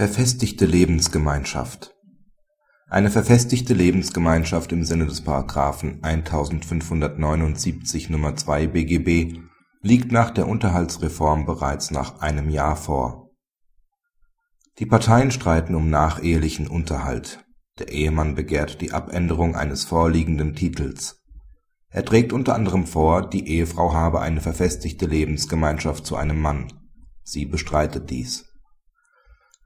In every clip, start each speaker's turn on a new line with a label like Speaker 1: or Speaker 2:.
Speaker 1: Verfestigte Lebensgemeinschaft Eine verfestigte Lebensgemeinschaft im Sinne des § 1579 Nr. 2 BGB liegt nach der Unterhaltsreform bereits nach einem Jahr vor. Die Parteien streiten um nachehelichen Unterhalt. Der Ehemann begehrt die Abänderung eines vorliegenden Titels. Er trägt unter anderem vor, die Ehefrau habe eine verfestigte Lebensgemeinschaft zu einem Mann. Sie bestreitet dies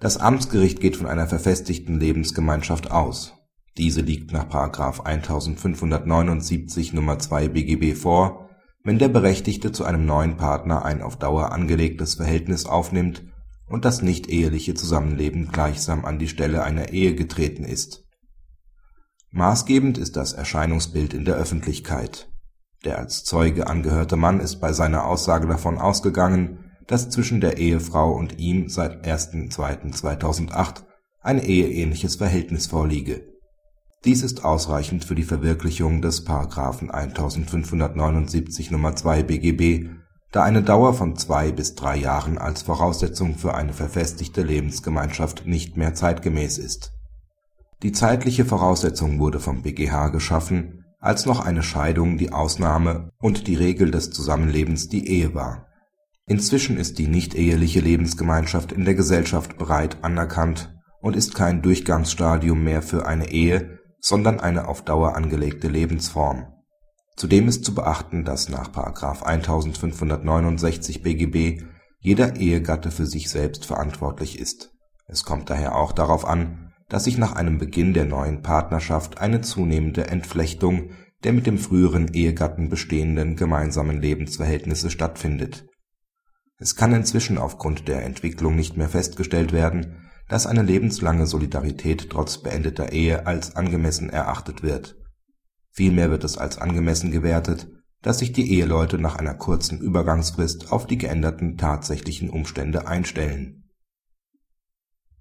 Speaker 1: das Amtsgericht geht von einer verfestigten Lebensgemeinschaft aus. Diese liegt nach § 1579 Nr. 2 BGB vor, wenn der Berechtigte zu einem neuen Partner ein auf Dauer angelegtes Verhältnis aufnimmt und das nichteheliche Zusammenleben gleichsam an die Stelle einer Ehe getreten ist. Maßgebend ist das Erscheinungsbild in der Öffentlichkeit. Der als Zeuge angehörte Mann ist bei seiner Aussage davon ausgegangen dass zwischen der Ehefrau und ihm seit 1.2.2008 ein eheähnliches Verhältnis vorliege. Dies ist ausreichend für die Verwirklichung des § 1579 Nr. 2 BGB, da eine Dauer von zwei bis drei Jahren als Voraussetzung für eine verfestigte Lebensgemeinschaft nicht mehr zeitgemäß ist. Die zeitliche Voraussetzung wurde vom BgH geschaffen, als noch eine Scheidung die Ausnahme und die Regel des Zusammenlebens die Ehe war Inzwischen ist die nichteheliche Lebensgemeinschaft in der Gesellschaft breit anerkannt und ist kein Durchgangsstadium mehr für eine Ehe, sondern eine auf Dauer angelegte Lebensform. Zudem ist zu beachten, dass nach § 1569 BGB jeder Ehegatte für sich selbst verantwortlich ist. Es kommt daher auch darauf an, dass sich nach einem Beginn der neuen Partnerschaft eine zunehmende Entflechtung der mit dem früheren Ehegatten bestehenden gemeinsamen Lebensverhältnisse stattfindet es kann inzwischen aufgrund der Entwicklung nicht mehr festgestellt werden, dass eine lebenslange Solidarität trotz beendeter Ehe als angemessen erachtet wird. Vielmehr wird es als angemessen gewertet, dass sich die Eheleute nach einer kurzen Übergangsfrist auf die geänderten tatsächlichen Umstände einstellen.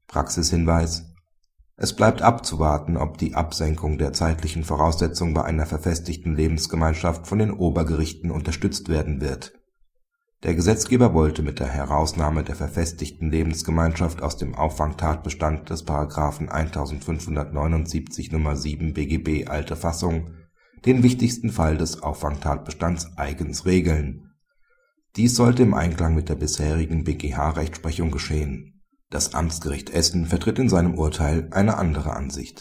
Speaker 1: Praxishinweis Es bleibt abzuwarten, ob die Absenkung der zeitlichen Voraussetzung bei einer verfestigten Lebensgemeinschaft von den Obergerichten unterstützt werden wird der Gesetzgeber wollte mit der Herausnahme der verfestigten Lebensgemeinschaft aus dem Auffangtatbestand des § 1579 Nr. 7 BGB (alte Fassung) den wichtigsten Fall des Auffangtatbestands eigens regeln. Dies sollte im Einklang mit der bisherigen BgH-Rechtsprechung geschehen. Das Amtsgericht Essen vertritt in seinem Urteil eine andere Ansicht